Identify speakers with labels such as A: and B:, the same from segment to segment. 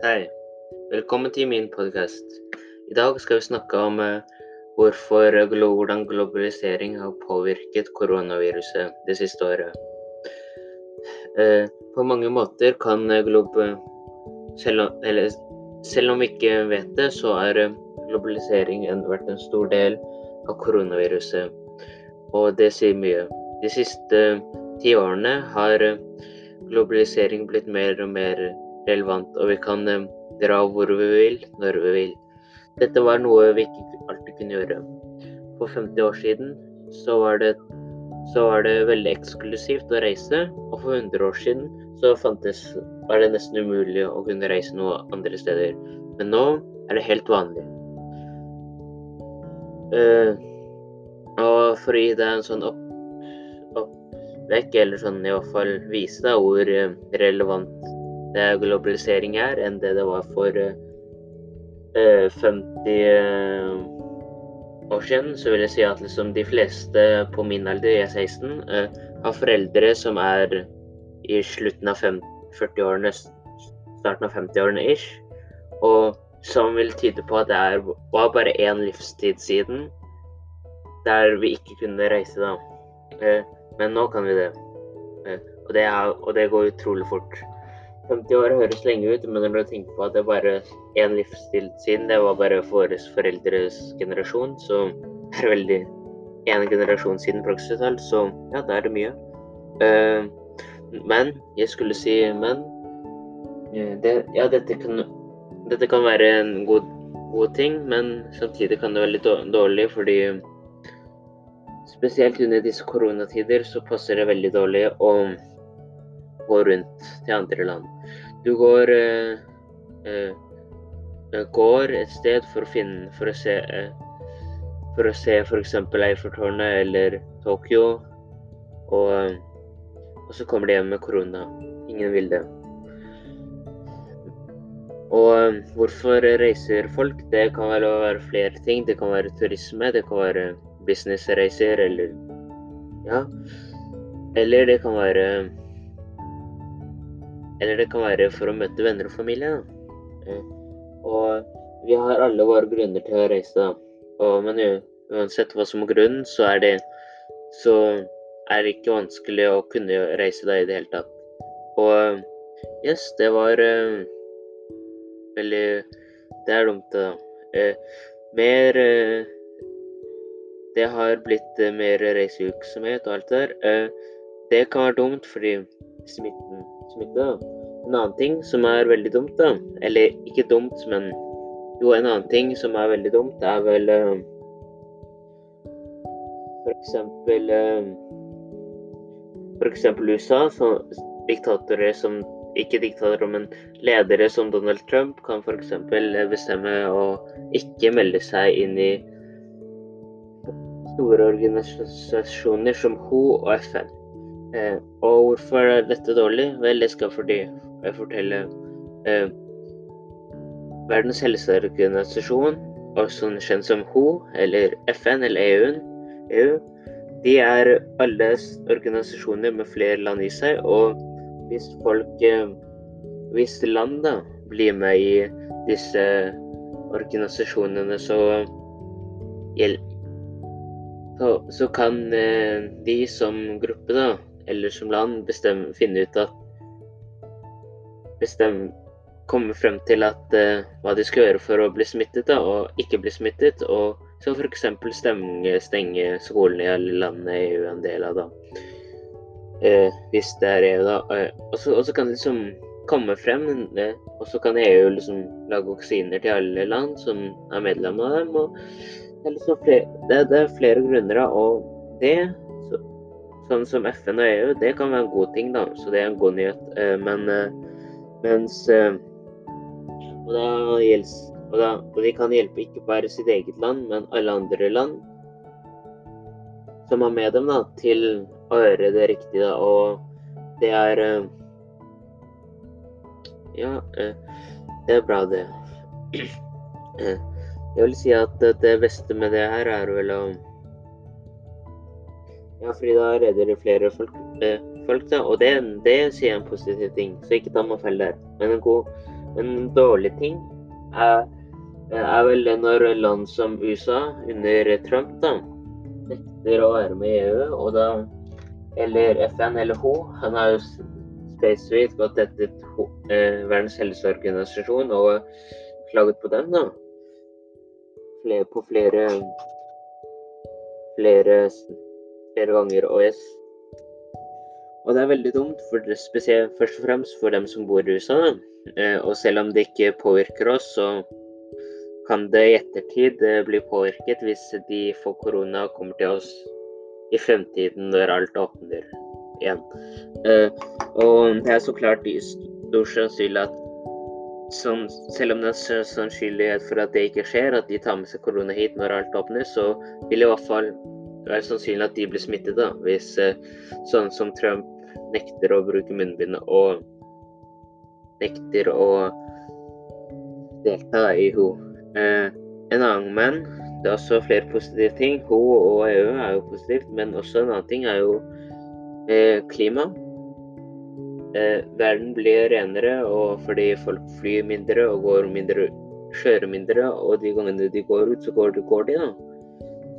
A: Hei. Velkommen til min podkast. I dag skal vi snakke om uh, hvorfor hvordan globalisering har påvirket koronaviruset det siste året. Uh, på mange måter kan glob... Selv om, eller, selv om vi ikke vet det, så er globalisering vært en stor del av koronaviruset. Og det sier mye. De siste ti årene har globalisering blitt mer og mer relevant, og vi kan eh, dra hvor vi vil, når vi vil. Dette var noe vi ikke alltid kunne gjøre. For 50 år siden så var det, så var det veldig eksklusivt å reise, og for 100 år siden så fantes, var det nesten umulig å kunne reise noe andre steder. Men nå er det helt vanlig. Uh, og for å gi deg en sånn opp, oppvekk, eller sånn i hvert fall vise deg hvor eh, relevant globalisering er, enn det det var for eh, 50 eh, år siden, så vil jeg si at liksom de fleste på min alder, jeg er 16, eh, har foreldre som er i slutten av 40-årene, starten av 50-årene ish. Og som vil tyde på at det er, var bare én livstid siden der vi ikke kunne reise, da. Eh, men nå kan vi det. Eh, og det, er, og det går utrolig fort. 50 år høres lenge ut, men når du tenker på at det er bare én livsstil siden, det var bare våre foreldres generasjon, så er det veldig én generasjon siden praksis så ja, da er det mye. Uh, men jeg skulle si men det, Ja, dette kan, dette kan være en god, god, ting, men samtidig kan det være litt dårlig, fordi spesielt under disse koronatider så passer det veldig dårlig å gå rundt til andre land. Du går, eh, eh, eh, går et sted for å finne For å se For å se f.eks. Eiffeltårnet eller Tokyo, og, og så kommer de hjem med korona. Ingen vil det. Og hvorfor reiser folk? Det kan vel være flere ting. Det kan være turisme, det kan være businessreiser eller Ja. Eller det kan være eller det kan være for å møte venner og familie. Da. og vi har alle våre grunner til å reise, da. Og, men uansett hva som er grunnen, så er det så er det ikke vanskelig å kunne reise deg i det hele tatt. Og yes, det var uh, veldig Det er dumt, da. Uh, mer uh, Det har blitt mer reisevirksomhet og alt det der. det kan være dumt fordi smitten smitte. En annen ting som er veldig dumt, da Eller ikke dumt, men jo, en annen ting som er veldig dumt, er vel uh, eksempel uh, USA, så diktatorer som ikke diktatorer, men ledere som Donald Trump kan f.eks. bestemme å ikke melde seg inn i store organisasjoner som WHO og FN. Eh, og hvorfor er dette dårlig? Vel, det skal fordi jeg forteller eh, Verdens helseorganisasjon, også kjent som WHO, eller FN eller EU, EU, de er alle organisasjoner med flere land i seg. Og hvis folk eh, Hvis land da blir med i disse organisasjonene, så så, så kan eh, de som gruppe da eller som land bestemme, finne ut at bestemme, Komme frem til at, uh, hva de skal gjøre for å bli smittet da, og ikke bli smittet. Og så f.eks. stenge, skolene i landene EU er en del av, da. Uh, hvis det er EU, da. Uh, og så kan det liksom komme frem, og så kan EU liksom lage vaksiner til alle land som er medlem av dem. og det er, liksom flere, det, det er flere grunner, og det sånn som FN og EU, det kan være en god ting, da. Så det er en god nyhet. Eh, men eh, mens eh, og, da og, da, og de kan hjelpe ikke bare sitt eget land, men alle andre land som har med dem, da, til å gjøre det riktig, da. Og det er Ja, det er bra, det. Jeg vil si at det beste med det her er vel å ja, fordi da redder det flere folk, eh, folk da, og det, det sier en positiv ting, så ikke ta meg feil der. Men en god, En dårlig ting er, er vel det når land som USA under Trump da, nekter å være med i EU, og da eller FN eller WHO. Han har jo spesifikt gått etter eh, Verdens helseorganisasjon og klaget på den, da. På flere flere, flere ganger. Jeg, og det er veldig dumt, for det, spesielt først og fremst for dem som bor i USA. Eh, og selv om det ikke påvirker oss, så kan det i ettertid eh, bli påvirket hvis de får korona og kommer til oss i fremtiden når alt åpner igjen. Uh, og det er så klart stor sannsynlig at som, selv om det er sannsynlighet for at det ikke skjer, at de tar med seg korona hit når alt åpner, så vil i hvert fall være sannsynlig at de blir smittet. da, Hvis uh, sånn som Trump nekter å bruke munnbind og nekter å delta i WHO. Eh, en annen menn, det er også flere positive ting. Ho og EU er jo positivt, men også en annen ting er jo eh, klima. Eh, verden blir renere og fordi folk flyr mindre og går mindre, kjører mindre, og de gangene de går ut, så går de, går de da.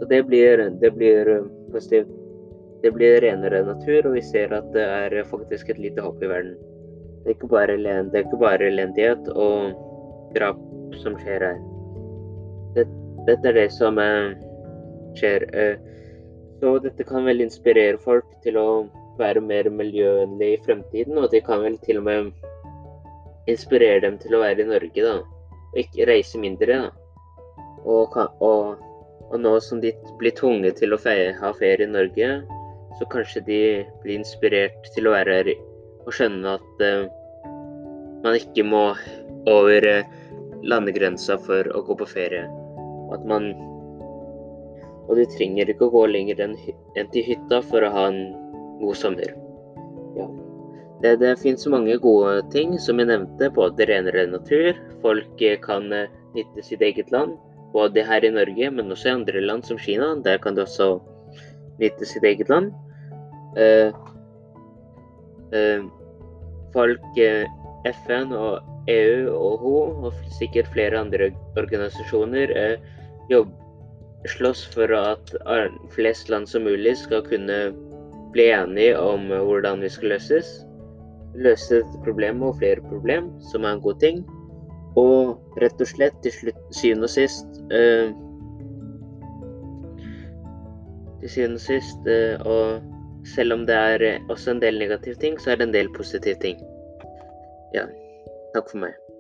A: Så det blir, det blir eh, positivt. Det blir renere natur, og vi ser at det er faktisk et lite hopp i verden. Det er ikke bare, det er ikke bare elendighet og drap som skjer her. Det, dette er det som eh, skjer. Eh, så dette kan vel inspirere folk til å være mer miljøvennlige i fremtiden, og det kan vel til og med inspirere dem til å være i Norge, da. Og ikke reise mindre, da. Og, og, og nå som de blir tvunget til å feie, ha ferie i Norge, så kanskje de blir inspirert til å være her og skjønne at uh, man ikke må over uh, landegrensa for å gå på ferie. At man Og du trenger ikke å gå lenger enn, enn til hytta for å ha en god sommer. Ja. Det, det finnes mange gode ting, som jeg nevnte. Både renere natur, folk kan eh, nytte sitt eget land. Både her i Norge, men også i andre land som Kina. Der kan du også nytte sitt eget land. Uh, uh, folk, uh, FN og EU og WHO, og sikkert flere andre organisasjoner, jobb, slåss for at flest land som mulig skal kunne bli enige om hvordan vi skal løses. Løse et problem og flere problem, som er en god ting. Og rett og slett, til slutt, syvende og sist uh, Til syvende og sist uh, Og selv om det er også en del negative ting, så er det en del positive ting. Ja. Takk for meg.